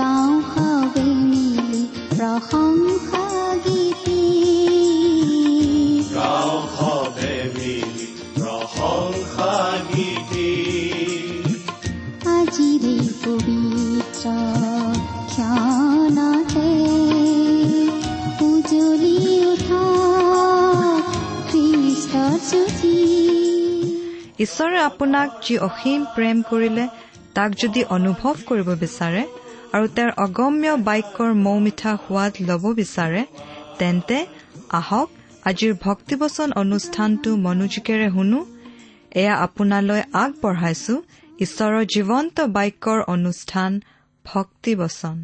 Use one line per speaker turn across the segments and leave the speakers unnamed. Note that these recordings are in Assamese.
গাঁও মিলি প্ৰশংসা গীতি আজিৰে পবিত্ৰ ক্ষণতে উজলি উঠা খ্ৰীষ্টৰ জ্যোতি
ঈশ্বৰে আপোনাক যি অসীম প্ৰেম কৰিলে তাক যদি অনুভৱ কৰিব বিচাৰে আৰু তেওঁৰ অগম্য বাক্যৰ মৌ মিঠা সোৱাদ ল'ব বিচাৰে তেন্তে আহক আজিৰ ভক্তিবচন অনুষ্ঠানটো মনোযোগেৰে শুনো। এয়া আপোনালৈ আগবঢ়াইছো। ঈশ্বৰৰ জীৱন্ত বাক্যৰ অনুষ্ঠান ভক্তিবচন।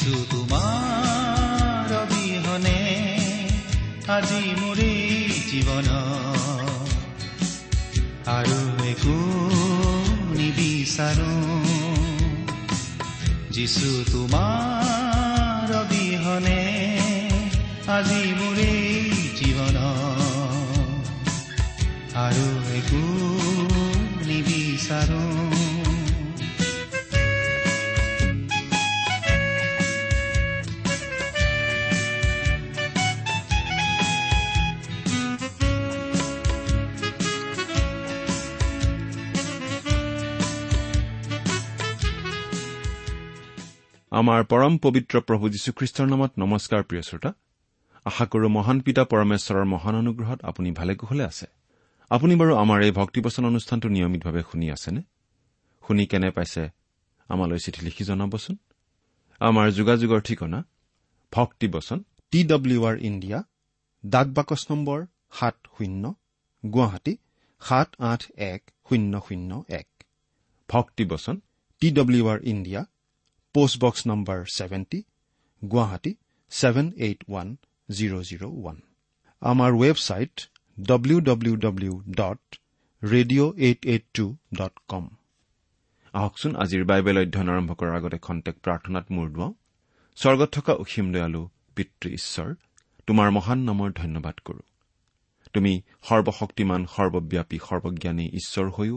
যিছু তোমাৰ অবিহনে আজি মোৰে জীৱন আৰু একো নিবিচাৰো যিছু তোমাৰ অবিহনে আজি মোৰে
আমাৰ পৰম পবিত্ৰ প্ৰভু যীশুখ্ৰীষ্টৰ নামত নমস্কাৰ প্ৰিয় শ্ৰোতা। আশা কৰো মহান পিতা পৰমেশ্বৰৰ মহান অনুগ্ৰহত আপুনি ভালে কুশলে আছে। আপুনি বাৰু আমাৰ এই ভক্তিবচন অনুষ্ঠানটো নিয়মিতভাৱে শুনি আছেনে? শুনি কেনে পাইছে আমালৈ চিঠি লিখি জনাবচোন। আমাৰ যোগাযোগৰ ঠিকনা ভক্তিবচন
টি ডব্লিউ আৰ ইণ্ডিয়া ডাক বাকচ নম্বৰ সাত শূন্য গুৱাহাটী সাত আঠ এক শূন্য শূন্য এক।
ভক্তিবচন
T W R India postbox number seventy Guwahati seven eight one zero' zero' one আমাৰ website W W W dot radio' eight eight two dot com
আহকচোন আজিৰ বাইবেল অধ্যয়ন আৰম্ভ কৰাৰ আগতে খন্তেক প্ৰাৰ্থনাত মূৰ দুৱাওঁ। স্বৰ্গত থকা অসীম দয়ালু পিতৃ ঈশ্বৰ তোমাৰ মহান নামৰ ধন্যবাদ কৰো। তুমি সৰ্বশক্তিমান সৰ্বব্যাপী সৰ্বজ্ঞানী ঈশ্বৰ হৈও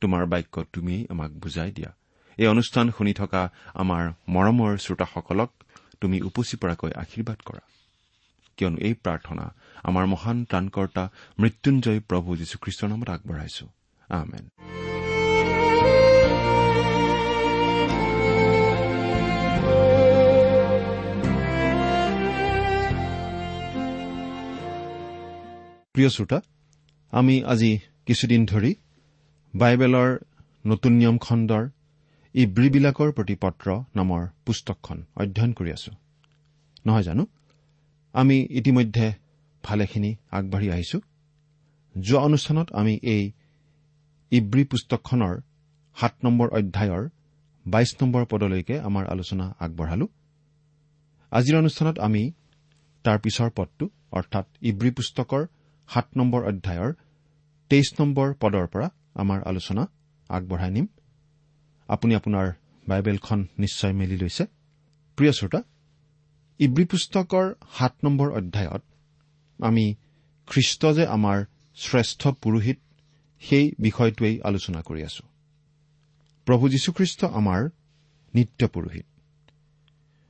তোমাৰ বাক্য তুমিয়েই আমাক বুজাই দিয়া। এই অনুষ্ঠান শুনি থকা আমাৰ মৰমৰ শ্ৰোতাসকলক তুমি উপচি পৰাকৈ আশীৰ্বাদ কৰা। কিয়নো এই প্ৰাৰ্থনা আমাৰ মহান ত্ৰাণকৰ্তা মৃত্যুঞ্জয় প্ৰভু যীশুখ্ৰীষ্টৰ নামত আগবঢ়াইছো। আমেন।
প্ৰিয় শ্ৰোতা আমি আজি কিছুদিন ধৰি বাইবেলৰ নতুন নিয়ম খণ্ডৰ ইব্ৰীবিলাকৰ প্ৰতি পত্ৰ নামৰ পুস্তকখন অধ্যয়ন কৰি আছো। নহয় জানো? আমি ইতিমধ্যে ভালেখিনি আগবাঢ়ি আহিছো। যোৱা অনুষ্ঠানত আমি এই ইব্ৰী পুস্তকখনৰ সাত নম্বৰ অধ্যায়ৰ বাইশ নম্বৰ পদলৈকে আমাৰ আলোচনা আগবঢ়ালো। আজিৰ অনুষ্ঠানত আমি তাৰ পিছৰ পদটো অৰ্থাৎ ইব্ৰী পুস্তকৰ সাত নম্বৰ অধ্যায়ৰ তেইছ নম্বৰ পদৰ পৰা আমাৰ আলোচনা আগবঢ়াই নিম। আপুনি আপোনাৰ বাইবেলখন নিশ্চয় মেলি লৈছে। প্ৰিয় শ্ৰোতা ইব্ৰী পুস্তকৰ সাত নম্বৰ অধ্যায়ত আমি খ্ৰীষ্ট যে আমাৰ শ্ৰেষ্ঠ পুৰোহিত সেই বিষয়টোৱেই আলোচনা কৰি আছো। প্ৰভু যীশুখ্ৰীষ্ট আমাৰ নিত্য পুৰোহিত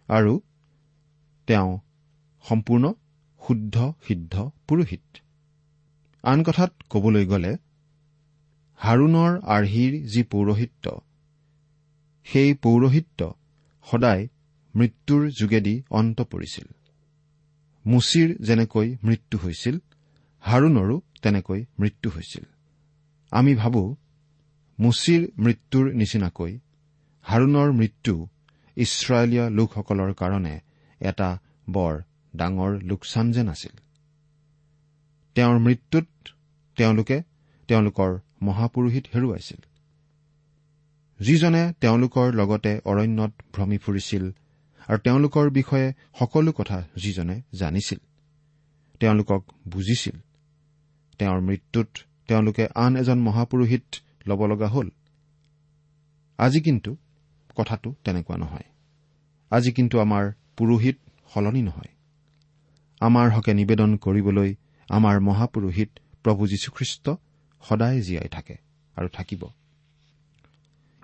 আৰু তেওঁ সম্পূৰ্ণ শুদ্ধ সিদ্ধ পুৰোহিত। আন কথাত কবলৈ গ'লে হাৰুণৰ আৰ্হিৰ যি পৌৰহিত্য সেই পৌৰহিত্য সদায় মৃত্যুৰ যোগেদি অন্ত পৰিছিল। মুচিৰ যেনেকৈ মৃত্যু হৈছিল হাৰুণৰো তেনেকৈ মৃত্যু হৈছিল। আমি ভাবো মুচিৰ মৃত্যুৰ নিচিনাকৈ হাৰুণৰ মৃত্যু ইছৰাইলীয় লোকসকলৰ কাৰণে এটা বৰ ডাঙৰ লোকচান যেন আছিল। তেওঁৰ মৃত্যুত তেওঁলোকে তেওঁলোকৰ মহাপুৰোহিত হেৰুৱাইছিল। যিজনে তেওঁলোকৰ লগতে অৰণ্যত ভ্ৰমি ফুৰিছিল আৰু তেওঁলোকৰ বিষয়ে সকলো কথা যিজনে জানিছিল তেওঁলোকক বুজিছিল। তেওঁৰ মৃত্যুত তেওঁলোকে আন এজন মহাপুৰোহিত ল'ব লগা হ'ল। আজি কিন্তু কথাটো তেনেকুৱা নহয়। আজি কিন্তু আমাৰ পুৰোহিত সলনি নহয়। আমাৰ হকে নিবেদন কৰিবলৈ আমাৰ মহাপুৰোহিত প্ৰভু যীশুখ্ৰীষ্ট সদায় জীয়াই থাকে আৰু থাকিব।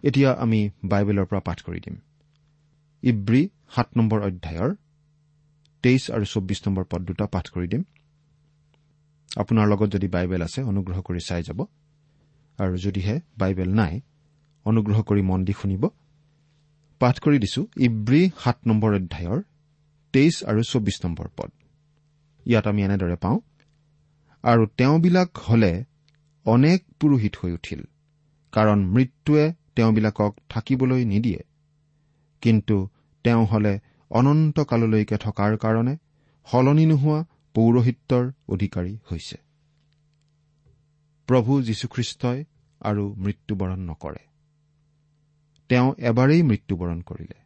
এতিয়া আমি বাইবেলৰ পৰা পাঠ কৰি দিম। ইব্ৰী সাত নম্বৰ অধ্যায়ৰ তেইছ আৰু চৌব্বিছ নম্বৰ পদ দুটা পাঠ কৰি দিম। আপোনাৰ লগত যদি বাইবেল আছে অনুগ্ৰহ কৰি চাই যাব। আৰু যদিহে বাইবেল নাই অনুগ্ৰহ কৰি মন দি শুনিব। পাঠ কৰি দিছো ইব্ৰী সাত নম্বৰ অধ্যায়ৰ তেইছ আৰু চৌব্বিছ নম্বৰ পদ। ইয়াত আমি এনেদৰে পাওঁ আৰু তেওঁবিলাক হলে অনেক পুৰোহিত হৈ উঠিল কাৰণ মৃত্যুৱে তেওঁবিলাকক থাকিবলৈ নিদিয়ে। কিন্তু তেওঁ হলে অনন্তকাললৈকে থকাৰ কাৰণে সলনি নোহোৱা পৌৰহিত্যৰ অধিকাৰী হৈছে। প্ৰভু যীশুখ্ৰীষ্টই আৰু মৃত্যুবৰণ নকৰে। তেওঁ এবাৰেই মৃত্যুবৰণ কৰিলে।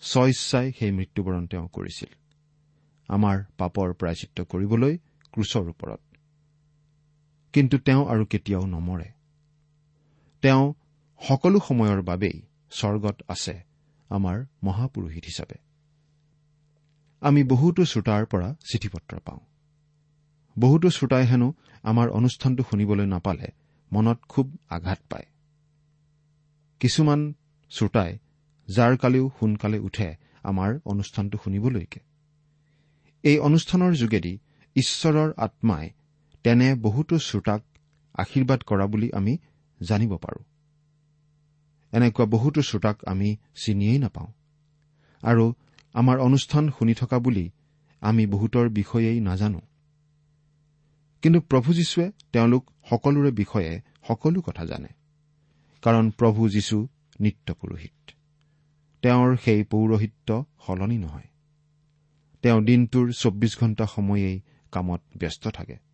স্বইচ্ছাই সেই মৃত্যুবৰণ তেওঁ কৰিছিল। আমাৰ পাপৰ প্ৰায়চিত্ৰ কৰিবলৈ ক্ৰুচৰ ওপৰত। কিন্তু তেওঁ আৰু কেতিয়াও নমৰে। তেওঁ সকলো সময়ৰ বাবেই স্বৰ্গত আছে আমাৰ মহাপুৰোহিত হিচাপে। আমি বহুতো শ্ৰোতাৰ পৰা চিঠি পত্ৰ পাওঁ। বহুতো শ্ৰোতাই হেনো আমাৰ অনুষ্ঠানটো শুনিবলৈ নাপালে মনত খুব আঘাত পায়। কিছুমান শ্ৰোতাই যাৰ কালিও সোনকালে উঠে আমাৰ অনুষ্ঠানটো শুনিবলৈকে। এই অনুষ্ঠানৰ যোগেদি ঈশ্বৰৰ আত্মাই তেনে বহুতো শ্ৰোতাক আশীৰ্বাদ কৰা বুলি আমি জানিব পাৰো। এনেকুৱা বহুতো শ্ৰোতাক আমি চিনিয়েই নাপাওঁ। আৰু আমাৰ অনুষ্ঠান শুনি থকা বুলি আমি বহুতৰ বিষয়েই নাজানো। কিন্তু প্ৰভু যীশুৱে তেওঁলোক সকলোৰে বিষয়ে সকলো কথা জানে। কাৰণ প্ৰভু যীশু নিত্য পুৰোহিত। তেওঁৰ সেই পৌৰহিত্য সলনি নহয়। তেওঁ দিনটোৰ চৌব্বিছ ঘণ্টা সময়েই কামত ব্যস্ত থাকে।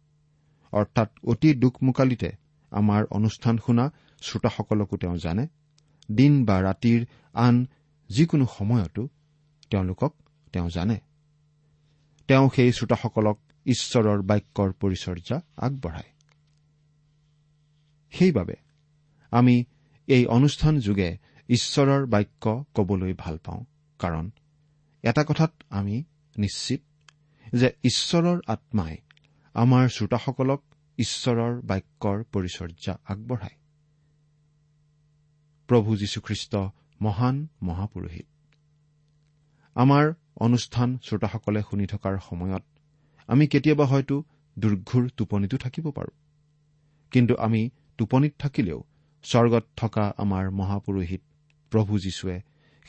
অৰ্থাৎ অতি দুখমোকালিতে আমাৰ অনুষ্ঠান শুনা শ্ৰোতাসকলকো তেওঁ জানে। দিন বা ৰাতিৰ আন যিকোনো সময়তো তেওঁলোকক তেওঁ জানে। তেওঁ সেই শ্ৰোতাসকলক ঈশ্বৰৰ বাক্যৰ পৰিচৰ্যা আগবঢ়ায়। সেইবাবে আমি এই অনুষ্ঠান যোগে ঈশ্বৰৰ বাক্য কবলৈ ভাল পাওঁ। কাৰণ এটা কথাত আমি নিশ্চিত যে ঈশ্বৰৰ আত্মাই আমাৰ শ্ৰোতাসকলক ঈশ্বৰৰ বাক্যৰ পৰিচৰ্যা আগবঢ়ায়। প্ৰভু যীশুখ্ৰীষ্ট মহান মহাপুৰোহিত। আমাৰ অনুষ্ঠান শ্ৰোতাসকলে শুনি থকাৰ সময়ত আমি কেতিয়াবা হয়তো দুৰ্ঘুৰ টোপনিতো থাকিব পাৰোঁ। কিন্তু আমি টোপনিত থাকিলেও স্বৰ্গত থকা আমাৰ মহাপুৰোহিত প্ৰভু যীশুৱে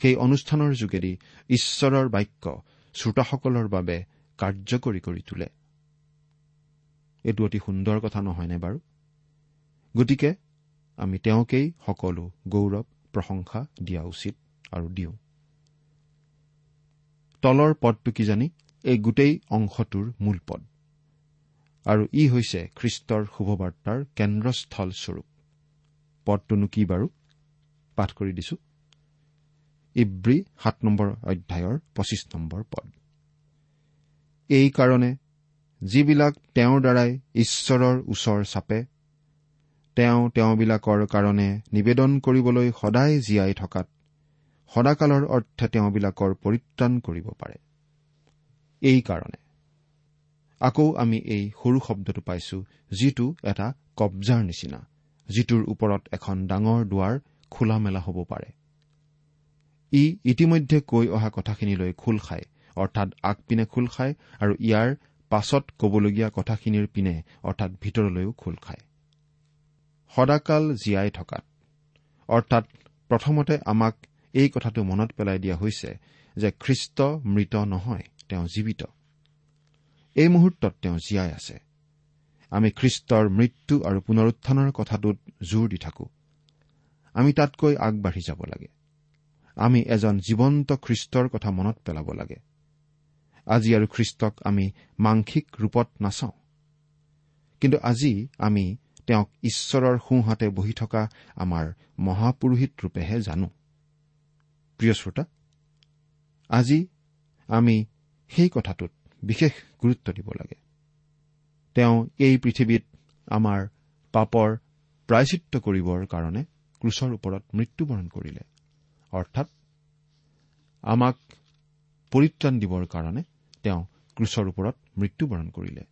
সেই অনুষ্ঠানৰ যোগেদি ঈশ্বৰৰ বাক্য শ্ৰোতাসকলৰ বাবে কাৰ্যকৰী কৰি তোলে। এইটো অতি সুন্দৰ কথা নহয়নে বাৰু? গতিকে আমি তেওঁকেই সকলো গৌৰৱ প্ৰশংসা দিয়া উচিত আৰু দিওঁ। তলৰ পদটো কি জানি? এই গোটেই অংশটোৰ মূল পদ। আৰু ই হৈছে খ্ৰীষ্টৰ শুভবাৰ্তাৰ কেন্দ্ৰস্থল স্বৰূপ। পদটোনো কি বাৰু? পাঠ কৰি দিছো। ইব্ৰী সাত নম্বৰ অধ্যায়ৰ পঁচিছ নম্বৰ পদ। এইকাৰণে যিবিলাক তেওঁৰ দ্বাৰাই ঈশ্বৰৰ ওচৰ চাপে তেওঁ তেওঁবিলাকৰ কাৰণে নিবেদন কৰিবলৈ সদায় জীয়াই থকাত সদাকালৰ অৰ্থে তেওঁবিলাকৰ পৰিত্ৰাণ কৰিব পাৰে। এইকাৰণে আকৌ আমি এই সৰু শব্দটো পাইছো যিটো এটা কব্জাৰ নিচিনা যিটোৰ ওপৰত এখন ডাঙৰ দুৱাৰ খোলা মেলা হ'ব পাৰে। ই ইতিমধ্যে কৈ অহা কথাখিনিলৈ খোল খায় অৰ্থাৎ আগপিনে খোল খায় আৰু ইয়াৰ পাছত কবলগীয়া কথাখিনিৰ পিনে অৰ্থাৎ ভিতৰলৈও খোল খায়। সদাকাল জীয়াই থকাত। অৰ্থাৎ প্ৰথমতে আমাক এই কথাটো মনত পেলাই দিয়া হৈছে যে খ্ৰীষ্ট মৃত নহয় তেওঁ জীৱিত। এই মুহূৰ্তত তেওঁ জীয়াই আছে। আমি খ্ৰীষ্টৰ মৃত্যু আৰু পুনৰুত্থানৰ কথাটোত জোৰ দি থাকো। আমি তাতকৈ আগবাঢ়ি যাব লাগে। আমি এজন জীৱন্ত খ্ৰীষ্টৰ কথা মনত পেলাব লাগে। আজি আৰু খ্ৰীষ্টক আমি মাংসিক ৰূপত নাচাওঁ। কিন্তু আজি আমি তেওঁক ঈশ্বৰৰ সোঁহাতে বহি থকা আমাৰ মহাপুৰোহিত ৰূপেহে জানো। প্ৰিয় শ্ৰোতা আজি আমি সেই কথাটোত বিশেষ গুৰুত্ব দিব লাগে। তেওঁ এই পৃথিৱীত আমাৰ পাপৰ প্ৰায়চিত্ৰ কৰিবৰ কাৰণে ক্ৰুচৰ ওপৰত মৃত্যুবৰণ কৰিলে। অৰ্থাৎ আমাক পৰিত্ৰাণ দিবৰ কাৰণে তেওঁ ক্ৰুচৰ ওপৰত মৃত্যুবৰণ কৰিলে।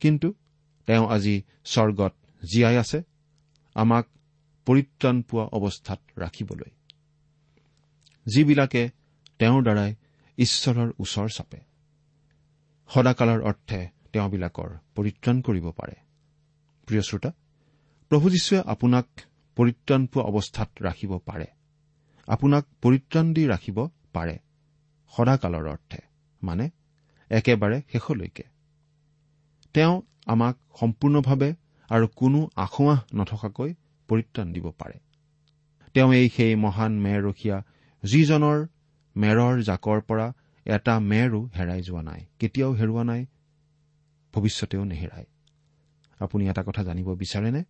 কিন্তু তেওঁ আজি স্বৰ্গত জীয়াই আছে আমাক পৰিত্ৰাণ পোৱা অৱস্থাত ৰাখিবলৈ। যিবিলাকে তেওঁৰ দ্বাৰাই ঈশ্বৰৰ ওচৰ চাপে। সদাকালৰ অৰ্থে তেওঁবিলাকৰ পৰিত্ৰাণ কৰিব পাৰে। প্ৰিয় শ্ৰোতা প্ৰভু যীশুৱে আপোনাক পৰিত্ৰাণ পোৱা অৱস্থাত ৰাখিব পাৰে। আপোনাক পৰিত্ৰাণ দি ৰাখিব পাৰে। সদাকালৰ অৰ্থে। মানে একেবাৰে শেষলৈকে। তেওঁ আমাক সম্পূৰ্ণভাৱে আৰু কোনো আঁসোৱাহ নথকাকৈ পৰিত্ৰাণ দিব পাৰে। তেওঁ এই সেই মহান মেৰৰখীয়া যিজনৰ মেৰৰ জাকৰ পৰা এটা মেৰো হেৰাই যোৱা নাই কেতিয়াও হেৰুওৱা নাই ভৱিষ্যতেও নেহেৰায় আপুনি এটা কথা জানিব বিচাৰেনে?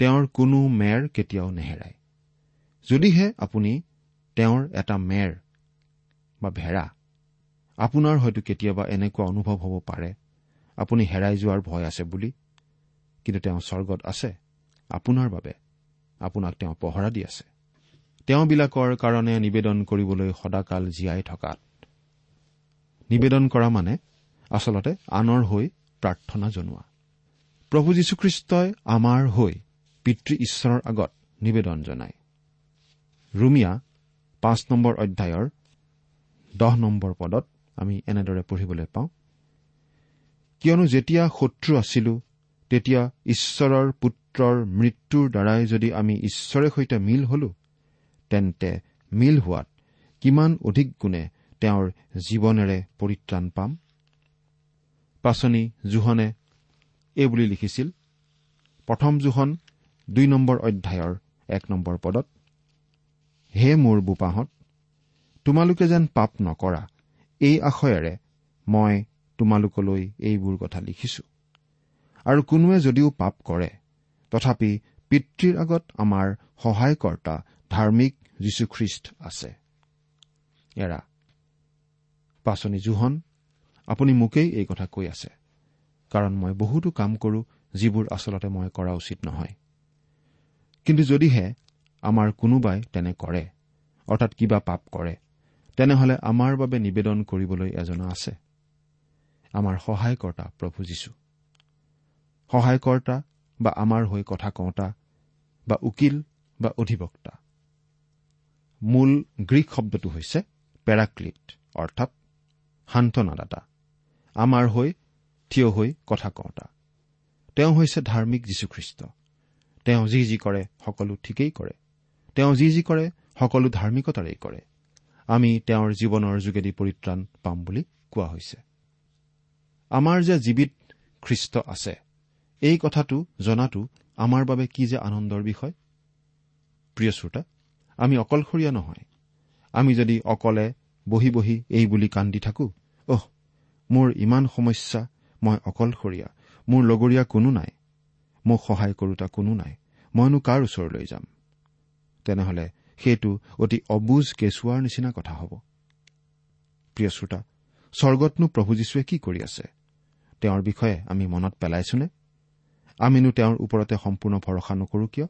তেওঁৰ কোনো মেৰ কেতিয়াও নেহেৰায় যদিহে আপুনি তেওঁৰ এটা মেৰ বা ভেড়া আপোনাৰ হয়তো কেতিয়াবা এনেকুৱা অনুভৱ হ'ব পাৰে। আপুনি হেৰাই যোৱাৰ ভয় আছে বুলি। কিন্তু তেওঁ স্বৰ্গত আছে। আপোনাৰ বাবে। আপোনাক তেওঁ পহৰা দি আছে। তেওঁবিলাকৰ কাৰণে নিবেদন কৰিবলৈ সদাকাল জীয়াই থকাত। নিবেদন কৰা মানে আচলতে আনৰ হৈ প্ৰাৰ্থনা জনোৱা। প্ৰভু যীশুখ্ৰীষ্টই আমাৰ হৈ পিতৃ ঈশ্বৰৰ আগত নিবেদন জনায়। ৰুমিয়া পাঁচ নম্বৰ অধ্যায়ৰ দহ নম্বৰ পদত আমি এনেদৰে পঢ়িবলৈ পাওঁ। কিয়নো যেতিয়া শত্ৰু আছিলো তেতিয়া ঈশ্বৰৰ পুত্ৰৰ মৃত্যুৰ দ্বাৰাই যদি আমি ঈশ্বৰে সৈতে মিল হলো তেন্তে মিল হোৱাত কিমান অধিক গুণে তেওঁৰ জীৱনেৰে পৰিত্ৰাণ পাম? পাচনি জোহনে এইবুলি লিখিছিল প্ৰথম জোহন দুই নম্বৰ অধ্যায়ৰ এক নম্বৰ পদত হে মোৰ বোপাহঁত তোমালোকে যেন পাপ নকৰা এই আশয়েৰে মই তোমালোকলৈ এইবোৰ কথা লিখিছো। আৰু কোনোৱে যদিও পাপ কৰে তথাপি পিতৃৰ আগত আমাৰ সহায়কৰ্তা ধাৰ্মিক যীশুখ্ৰীষ্ট আছে। পাচনি জোহন আপুনি মোকেই এই কথা কৈ আছে কাৰণ মই বহুতো কাম কৰো যিবোৰ আচলতে মই কৰা উচিত নহয়। কিন্তু যদিহে আমাৰ কোনোবাই তেনে কৰে অৰ্থাৎ কিবা পাপ কৰে তেনেহলে আমাৰ বাবে নিবেদন কৰিবলৈ এজনা আছে। আমাৰ সহায়কৰ্তা প্ৰভু যীশু। সহায়কৰ্তা বা আমাৰ হৈ কথা কওঁতা বা উকিল বা অধিবক্তা। মূল গ্ৰীক শব্দটো হৈছে পেৰাক্লিট অৰ্থাৎ সান্তনাদাতা আমাৰ হৈ থিয় হৈ কথা কওঁতা। তেওঁ হৈছে ধাৰ্মিক যীশুখ্ৰীষ্ট। তেওঁ যি যি কৰে সকলো ঠিকেই কৰে। তেওঁ যি যি কৰে সকলো ধাৰ্মিকতাৰেই কৰে। আমি তেওঁৰ জীৱনৰ যোগেদি পৰিত্ৰাণ পাম বুলি কোৱা হৈছে। আমাৰ যে জীৱিত খ্ৰীষ্ট আছে এই কথাটো জনাটো আমাৰ বাবে কি যে আনন্দৰ বিষয়? প্ৰিয় শ্ৰোতা আমি অকলশৰীয়া নহয়। আমি যদি অকলে বহি বহি এই বুলি কান্দি থাকো অহ মোৰ ইমান সমস্যা মই অকলশৰীয়া মোৰ লগৰীয়া কোনো নাই মোক সহায় কৰোতা কোনো নাই মইনো কাৰ ওচৰলৈ যাম? তেনেহলে সেইটো অতি অবুজ কেঁচুৱাৰ নিচিনা কথা হ'ব। প্ৰিয় শ্ৰোতা স্বৰ্গতনো প্ৰভু যীশুৱে কি কৰি আছে? তেওঁৰ বিষয়ে আমি মনত পেলাইছোনে? আমিনো তেওঁৰ ওপৰতে সম্পূৰ্ণ ভৰসা নকৰো কিয়?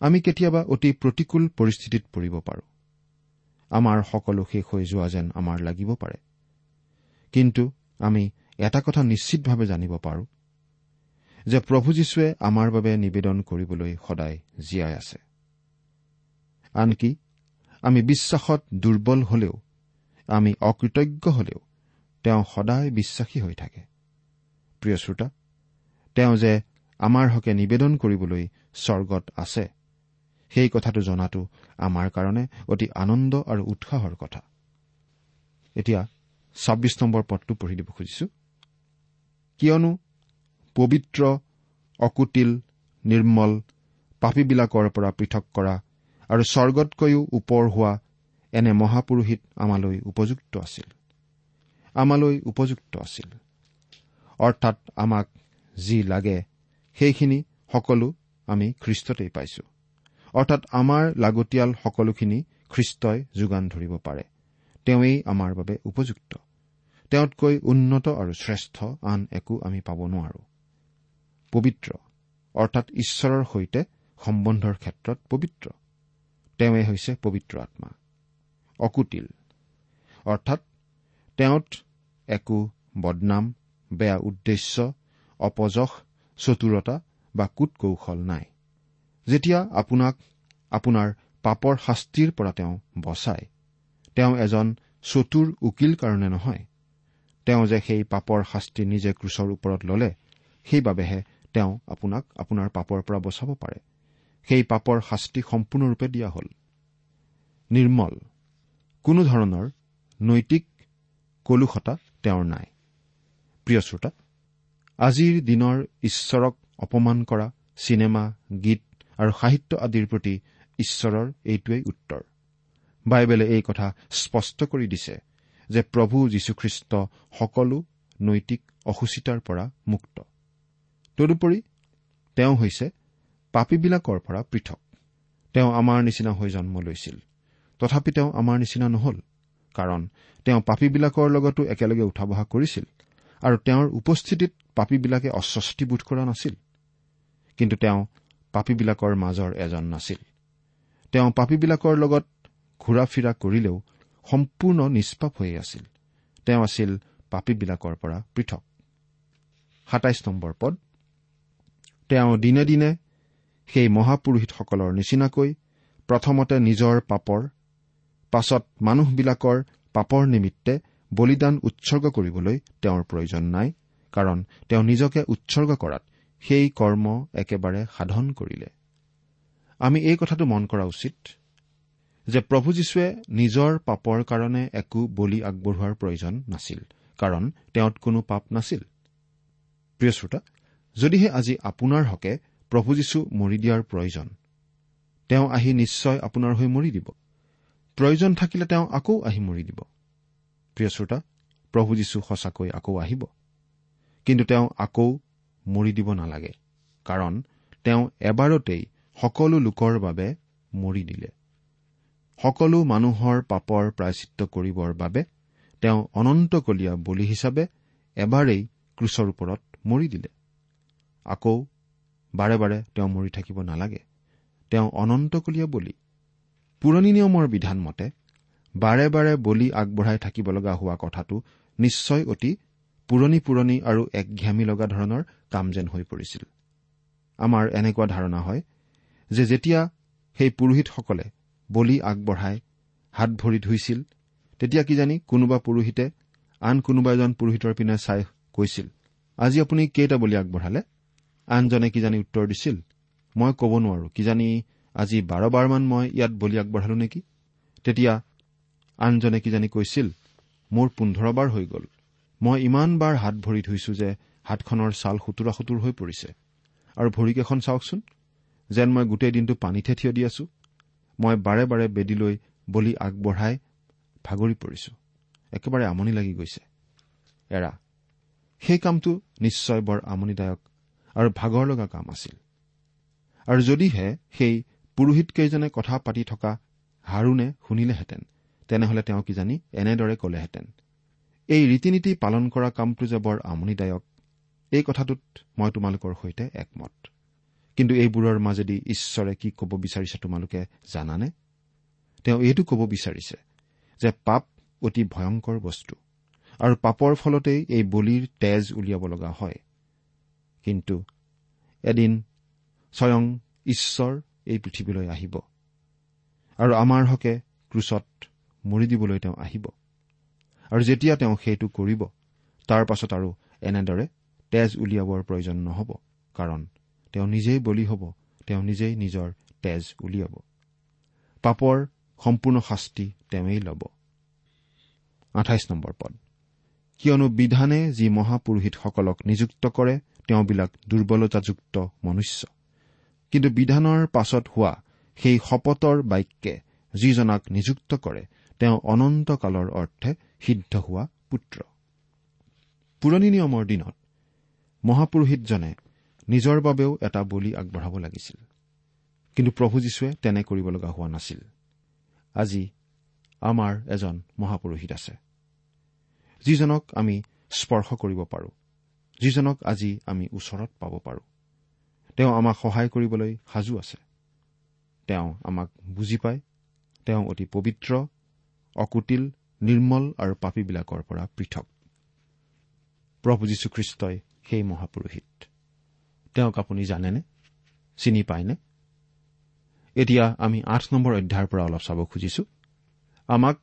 আমি কেতিয়াবা অতি প্ৰতিকূল পৰিস্থিতিত পৰিব পাৰো। আমাৰ সকলো শেষ হৈ যোৱা যেন আমাৰ লাগিব পাৰে। কিন্তু আমি এটা কথা নিশ্চিতভাৱে জানিব পাৰো যে প্ৰভু যীশুৱে আমাৰ বাবে নিবেদন কৰিবলৈ সদায় জীয়াই আছে। আনকি আমি বিশ্বাসত দুৰ্বল হলেও আমি অকৃতজ্ঞ হলেও তেওঁ সদায় বিশ্বাসী হৈ থাকে। প্ৰিয় শ্ৰোতা তেওঁ যে আমাৰ হকে নিবেদন কৰিবলৈ স্বৰ্গত আছে সেই কথাটো জনাটো আমাৰ কাৰণে অতি আনন্দ আৰু উৎসাহৰ কথা। এতিয়া ছাব্বিছ নম্বৰ পদটো পঢ়ি দিব খুজিছো। কিয়নো পবিত্ৰ অকুটিল নিৰ্মল পাপীবিলাকৰ পৰা পৃথক কৰা আৰু স্বৰ্গতকৈও ওপৰ হোৱা এনে মহাপুৰোহিত আমালৈ উপযুক্ত আছিল। আমালৈ উপযুক্ত আছিল। অৰ্থাৎ আমাক যি লাগে সেইখিনি সকলো আমি খ্ৰীষ্টতেই পাইছো। অৰ্থাৎ আমাৰ লাগতিয়াল সকলোখিনি খ্ৰীষ্টই যোগান ধৰিব পাৰে। তেওঁৱেই আমাৰ বাবে উপযুক্ত। তেওঁতকৈ উন্নত আৰু শ্ৰেষ্ঠ আন একো আমি পাব নোৱাৰো। পবিত্ৰ অৰ্থাৎ ঈশ্বৰৰ সৈতে সম্বন্ধৰ ক্ষেত্ৰত পবিত্ৰ। তেওঁৱেই হৈছে পবিত্ৰ আত্মা। অকুটিল। অৰ্থাৎ তেওঁত একো বদনাম বেয়া উদ্দেশ্য অপযশ চতুৰতা বা কুট কৌশল নাই। যেতিয়া আপোনাক আপোনাৰ পাপৰ শাস্তিৰ পৰা তেওঁ বচায় তেওঁ এজন চতুৰ উকিল কাৰণে নহয়। তেওঁ যে সেই পাপৰ শাস্তি নিজে ক্ৰুচৰ ওপৰত ললে সেইবাবেহে তেওঁ আপোনাক আপোনাৰ পাপৰ পৰা বচাব পাৰে। সেই পাপৰ শাস্তি সম্পূৰ্ণৰূপে দিয়া হ'ল। নিৰ্মল কোনো ধৰণৰ নৈতিক কলুষতা তেওঁৰ নাই। প্ৰিয় শ্ৰোতা আজিৰ দিনৰ ঈশ্বৰক অপমান কৰা চিনেমা গীত আৰু সাহিত্য আদিৰ প্ৰতি ঈশ্বৰৰ এইটোৱেই উত্তৰ। বাইবেলে এই কথা স্পষ্ট কৰি দিছে যে প্ৰভু যীশুখ্ৰীষ্ট সকলো নৈতিক অসুচিতাৰ পৰা মুক্ত। তদুপৰি তেওঁ হৈছে পাপীবিলাকৰ পৰা পৃথক। তেওঁ আমাৰ নিচিনা হৈ জন্ম লৈছিল। তথাপি তেওঁ আমাৰ নিচিনা নহল কাৰণ তেওঁ পাপীবিলাকৰ লগতো একেলগে উঠা বহা কৰিছিল আৰু তেওঁৰ উপস্থিতিত পাপীবিলাকে অস্বস্তিবোধ কৰা নাছিল। কিন্তু তেওঁ পাপীবিলাকৰ মাজৰ এজন নাছিল। তেওঁ পাপীবিলাকৰ লগত ঘূৰা ফিৰা কৰিলেও সম্পূৰ্ণ নিষ্পাপ হৈয়ে আছিল। তেওঁ আছিল পাপীবিলাকৰ পৰা পৃথক। সাতাইছ নম্বৰ পদ। তেওঁ দিনে দিনে সেই মহাপুৰোহিতসকলৰ নিচিনাকৈ প্ৰথমতে নিজৰ পাপৰ পাছত মানুহবিলাকৰ পাপৰ নিমিত্তে বলিদান উৎসৰ্গ কৰিবলৈ তেওঁৰ প্ৰয়োজন নাই কাৰণ তেওঁ নিজকে উৎসৰ্গ কৰাত সেই কৰ্ম একেবাৰে সাধন কৰিলে। আমি এই কথাটো মন কৰা উচিত যে প্ৰভু যীশুৱে নিজৰ পাপৰ কাৰণে একো বলি আগবঢ়োৱাৰ প্ৰয়োজন নাছিল কাৰণ তেওঁত কোনো পাপ নাছিল। প্ৰিয় শ্ৰোতা যদিহে আজি আপোনাৰ হকে প্ৰভু যীশু মৰি দিয়াৰ প্ৰয়োজন। তেওঁ আহি নিশ্চয় আপোনাৰ হৈ মৰি দিব। প্ৰয়োজন থাকিলে তেওঁ আকৌ আহি মৰি দিব। প্ৰিয় শ্ৰোতা প্ৰভু যীশু সঁচাকৈ আকৌ আহিব। কিন্তু তেওঁ আকৌ মৰি দিব নালাগে কাৰণ তেওঁ এবাৰতেই সকলো লোকৰ বাবে মৰি দিলে। সকলো মানুহৰ পাপৰ প্ৰায়চিত্ৰ কৰিবৰ বাবে তেওঁ অনন্তকলীয়া বলি হিচাপে এবাৰেই ক্ৰুচৰ ওপৰত মৰি দিলে। আকৌ বাৰে বাৰে তেওঁ মৰি থাকিব নালাগে। তেওঁ অনন্তকলীয়া বলি। পুৰণি নিয়মৰ বিধান মতে বাৰে বাৰে বলি আগবঢ়াই থাকিব লগা হোৱা কথাটো নিশ্চয় অতি পুৰণি পুৰণি আৰু একঘামী লগা ধৰণৰ কাম যেন হৈ পৰিছিল। আমাৰ এনেকুৱা ধাৰণা হয় যে যেতিয়া সেই পুৰোহিতসকলে বলি আগবঢ়াই হাত ভৰি ধুইছিল তেতিয়া কিজানি কোনোবা পুৰোহিতে আন কোনোবা এজন পুৰোহিতৰ পিনে চাই কৈছিল আজি আপুনি কেইটা বলি আগবঢ়ালে? আনজনে কিজানি উত্তৰ দিছিল মই ক'ব নোৱাৰো কিজানি আজি বাৰবাৰমান মই ইয়াত বলি আগবঢ়ালো নেকি? তেতিয়া আনজনে কিজানি কৈছিল মোৰ পোন্ধৰ বাৰ হৈ গ'ল। মই ইমানবাৰ হাত ভৰি ধুইছো যে হাতখনৰ ছাল সুতুৰা সুতুৰ হৈ পৰিছে। আৰু ভৰিকেইখন চাওকচোন যেন মই গোটেই দিনটো পানীতহে থিয় দি আছো। মই বাৰে বাৰে বেদীলৈ বলি আগবঢ়াই ভাগৰি পৰিছো। একেবাৰে আমনি লাগি গৈছে। এৰা সেই কামটো নিশ্চয় বৰ আমনিদায়ক আৰু ভাগৰ লগা কাম আছিল। আৰু যদিহে সেই পুৰোহিতকেইজনে কথা পাতি থকা হাৰুণে শুনিলেহেঁতেন তেনেহলে তেওঁ কিজানি এনেদৰে কলেহেঁতেন এই ৰীতি নীতি পালন কৰা কামটো যে বৰ আমনিদায়ক এই কথাটোত মই তোমালোকৰ সৈতে একমত। কিন্তু এইবোৰৰ মাজেদি ঈশ্বৰে কি ক'ব বিচাৰিছে তোমালোকে জানানে? তেওঁ এইটো ক'ব বিচাৰিছে যে পাপ অতি ভয়ংকৰ বস্তু আৰু পাপৰ ফলতেই এই বলিৰ তেজ উলিয়াব লগা হয়। কিন্তু এদিন স্বয়ং ঈশ্বৰ এই পৃথিৱীলৈ আহিব। আৰু আমাৰ হকে ক্ৰুচত মৰি দিবলৈ তেওঁ আহিব। আৰু যেতিয়া তেওঁ সেইটো কৰিব তাৰ পাছত আৰু এনেদৰে তেজ উলিয়াবৰ প্ৰয়োজন নহ'ব কাৰণ তেওঁ নিজেই বলি হ'ব তেওঁ নিজেই নিজৰ তেজ উলিয়াব। পাপৰ সম্পূৰ্ণ শাস্তি তেওঁই ল'ব। আঠাইছ নম্বৰ পদ। কিয়নো বিধানে যি মহাপুৰোহিতসকলক নিযুক্ত কৰে তেওঁবিলাক দুৰ্বলতাযুক্ত মনুষ্য। কিন্তু বিধানৰ পাছত হোৱা সেই শপতৰ বাক্যে যিজনাক নিযুক্ত কৰে তেওঁ অনন্তকালৰ অৰ্থে সিদ্ধ হোৱা পুত্ৰ। পুৰণি নিয়মৰ দিনত মহাপুৰোহিতজনে নিজৰ বাবেও এটা বলি আগবঢ়াব লাগিছিল। কিন্তু প্ৰভু যীশুৱে তেনে কৰিব লগা হোৱা নাছিল। আজি আমাৰ এজন মহাপুৰোহিত আছে। যিজনক আমি স্পৰ্শ কৰিব পাৰোঁ। যিজনক আজি আমি ওচৰত পাব পাৰোঁ। তেওঁ আমাক সহায় কৰিবলৈ সাজু আছে। তেওঁ আমাক বুজি পায়। তেওঁ অতি পবিত্ৰ অকুটিল নিৰ্মল আৰু পাপীবিলাকৰ পৰা পৃথক। প্ৰভু যীশুখ্ৰীষ্টই সেই মহাপুৰোহিত। তেওঁক আপুনি জানেনে? চিনি পায়নে? এতিয়া আমি আঠ নম্বৰ অধ্যায়ৰ পৰা অলপ চাব খুজিছো। আমাক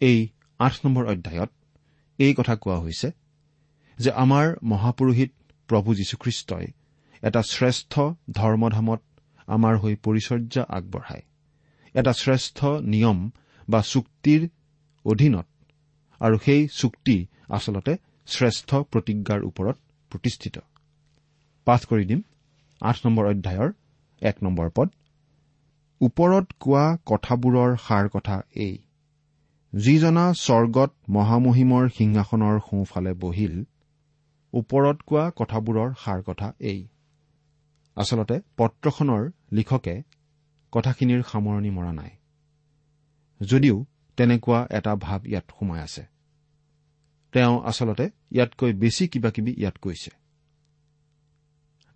এই আঠ নম্বৰ অধ্যায়ত এই কথা কোৱা হৈছে যে আমাৰ মহাপুৰোহিত প্ৰভু যীশুখ্ৰীষ্টই এটা শ্ৰেষ্ঠ ধৰ্মধামত আমাৰ হৈ পৰিচৰ্যা আগবঢ়ায়। এটা শ্ৰেষ্ঠ নিয়ম বা চুক্তিৰ অধীনত আৰু সেই চুক্তি আচলতে শ্ৰেষ্ঠ প্ৰতিজ্ঞাৰ ওপৰত প্ৰতিষ্ঠিত। পাঠ কৰি দিম। আঠ নম্বৰ অধ্যায়ৰ এক নম্বৰ পদ। ওপৰত কোৱা কথাবোৰৰ সাৰ কথা এই। যিজনা স্বৰ্গত মহামহিমৰ সিংহাসনৰ সোঁফালে বহিল ওপৰত কোৱা কথাবোৰৰ সাৰ কথা এই। আচলতে পত্ৰখনৰ লিখকে কথাখিনিৰ সামৰণি মৰা নাই। যদিও তেনেকুৱা এটা ভাৱ ইয়াত সোমাই আছে। তেওঁ আচলতে ইয়াতকৈ বেছি কিবা কিবি ইয়াত কৈছে।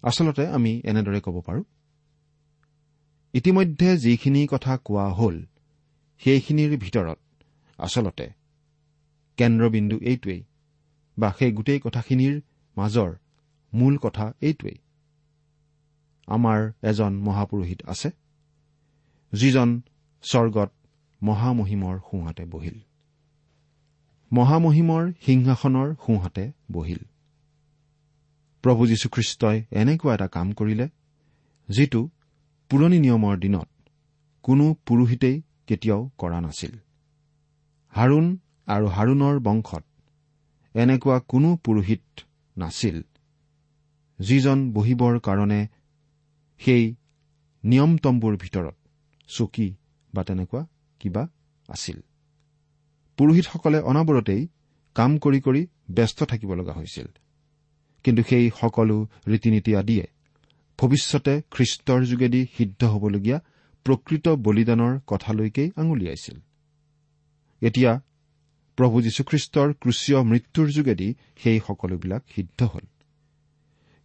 আচলতে আমি এনেদৰে ক'ব পাৰোঁ। ইতিমধ্যে যিখিনি কথা কোৱা হ'ল সেইখিনিৰ ভিতৰত আচলতে কেন্দ্ৰবিন্দু এইটোৱেই। বা সেই গোটেই কথাখিনিৰ মাজৰ মূল কথা এইটোৱেই। আমাৰ এজন মহাপুৰোহিত আছে যিজন স্বৰ্গত মহামহিমৰ সোঁহাতে বহিল। মহামহিমৰ সিংহাসনৰ সোঁহাতে বহিল। প্ৰভু যীশুখ্ৰীষ্টই এনেকুৱা এটা কাম কৰিলে যিটো পুৰণি নিয়মৰ দিনত কোনো পুৰোহিতেই কেতিয়াও কৰা নাছিল। হাৰুণ আৰু হাৰুণৰ বংশত এনেকুৱা কোনো পুৰোহিত নাছিল যিজন বহিবৰ কাৰণে সেই নিয়মতম্বুৰ ভিতৰত চকী বা তেনেকুৱা কিবা আছিল। পুৰোহিতসকলে অনাবৰতেই কাম কৰি কৰি ব্যস্ত থাকিব লগা হৈছিল। কিন্তু সেই সকলো ৰীতি নীতি আদিয়ে ভৱিষ্যতে খ্ৰীষ্টৰ যোগেদি সিদ্ধ হ'বলগীয়া প্ৰকৃত বলিদানৰ কথালৈকেই আঙুলিয়াইছিল। এতিয়া প্ৰভু যীশুখ্ৰীষ্টৰ ক্ৰুচীয় মৃত্যুৰ যোগেদি সেই সকলোবিলাক সিদ্ধ হ'ল।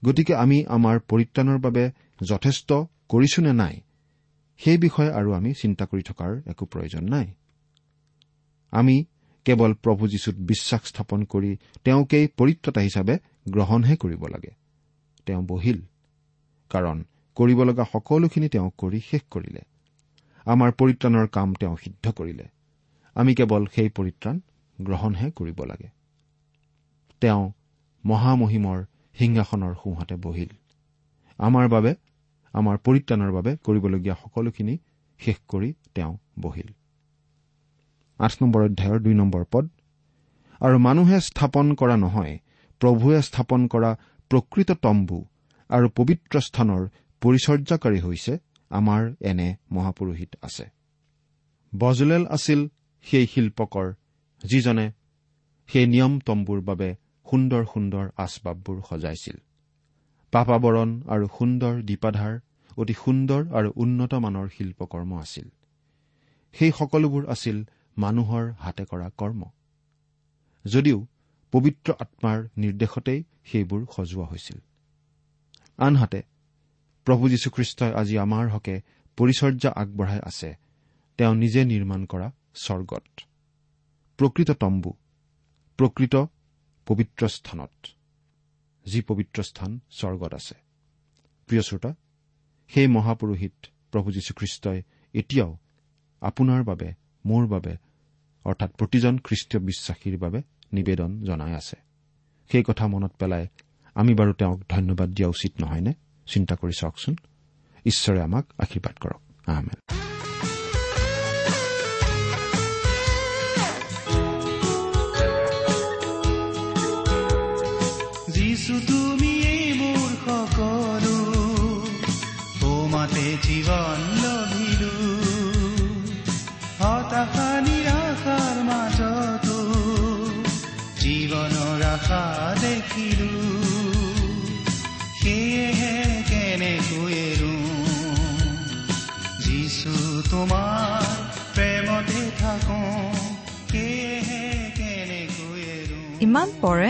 গতিকে আমি আমাৰ পৰিত্ৰাণৰ বাবে যথেষ্ট কৰিছো নে নাই সেই বিষয়ে আৰু আমি চিন্তা কৰি থকাৰ একো প্ৰয়োজন নাই। আমি কেৱল প্ৰভু যীশুত বিশ্বাস স্থাপন কৰি তেওঁকেই পৰিত্ৰতা হিচাপে গ্ৰহণহে কৰিব লাগে। তেওঁ বহিল কাৰণ কৰিব লগা সকলোখিনি তেওঁ কৰি শেষ কৰিলে। আমাৰ পৰিত্ৰাণৰ কাম তেওঁ সিদ্ধ কৰিলে। আমি কেৱল সেই পৰিত্ৰাণ গ্ৰহণহে কৰিব লাগে। তেওঁ মহামহিমৰ সিংহাসনৰ সোঁহাতে বহিল। আমাৰ বাবে আমাৰ পৰিত্ৰাণৰ বাবে কৰিবলগীয়া সকলোখিনি শেষ কৰি তেওঁ বহিল। আঠ নম্বৰ অধ্যায়ৰ দুই নম্বৰ পদ আৰু মানুহে স্থাপন কৰা নহয় প্ৰভুৱে স্থাপন কৰা প্ৰকৃত তম্বু আৰু পবিত্ৰ স্থানৰ পৰিচৰ্যাকাৰী হৈছে আমাৰ এনে মহাপুৰোহিত আছে। বজলেল আছিল সেই শিল্পকৰ যিজনে সেই নিয়ম তম্বুৰ বাবে সুন্দৰ সুন্দৰ আচবাববোৰ সজাইছিল। পাপাবৰণ আৰু সুন্দৰ দীপাধাৰ অতি সুন্দৰ আৰু উন্নত মানৰ শিল্পকৰ্ম আছিল। সেই সকলোবোৰ আছিল মানুহৰ হাতে কৰা কৰ্ম। যদিও পবিত্ৰ আত্মাৰ নিৰ্দেশতেই সেইবোৰ সজোৱা হৈছিল। আনহাতে প্ৰভু যীশুখ্ৰীষ্টই আজি আমাৰ হকে পৰিচৰ্যা আগবঢ়াই আছে। তেওঁ নিজে নিৰ্মাণ কৰা স্বৰ্গত। প্ৰকৃত তম্বু প্ৰকৃত পবিত্ৰ স্থানত যি পবিত্ৰ স্থান স্বৰ্গত আছে। প্ৰিয় শ্ৰোতা সেই মহাপুৰোহিত প্ৰভু যীশুখ্ৰীষ্টই এতিয়াও আপোনাৰ বাবে মোৰ বাবে অৰ্থাৎ প্ৰতিজন খ্ৰীষ্টীয় বিশ্বাসীৰ বাবে নিবেদন জনাই আছে। সেই কথা মনত পেলাই আমি বাৰু তেওঁক ধন্যবাদ দিয়া উচিত নহয়নে? চিন্তা কৰি চাওকচোন। ঈশ্বৰে আমাক আশীৰ্বাদ কৰক। আহমেদ
যিছু তুমিয়েই মোৰ সকলো তোমাতে জীৱন লভিলো। হতাশা নিৰাশাৰ মাজতো। জীৱনৰ আশা দেখিলো। সেয়েহে কেনেকৈ এৰো যিছু তোমাৰ প্ৰেমতে থাকো। সেয়েহে কেনেকৈ এৰো
ইমান পৰে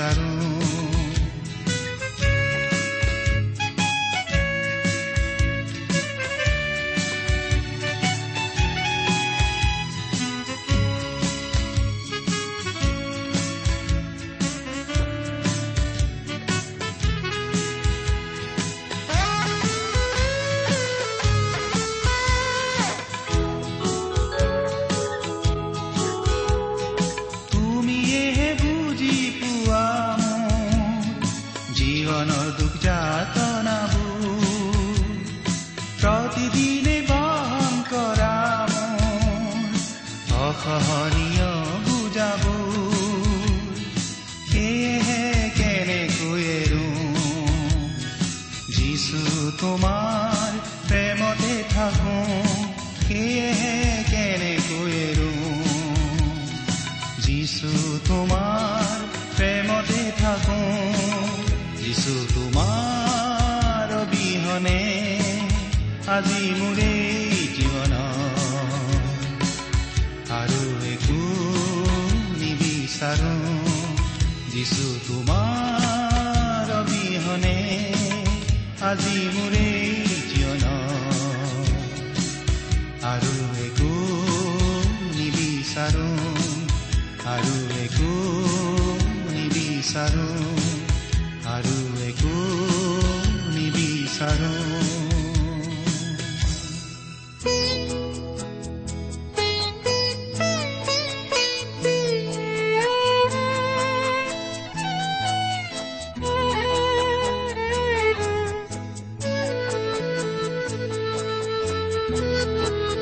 নিবিচাৰো যিছু তোমাৰ প্ৰেমতে থাকো যিছু তোমাৰ অবিহনে আজি মোৰে জীৱন। আৰু একো নিবিচাৰো। যিছু তোমাৰ অবিহনে আজি মোৰে Thank you.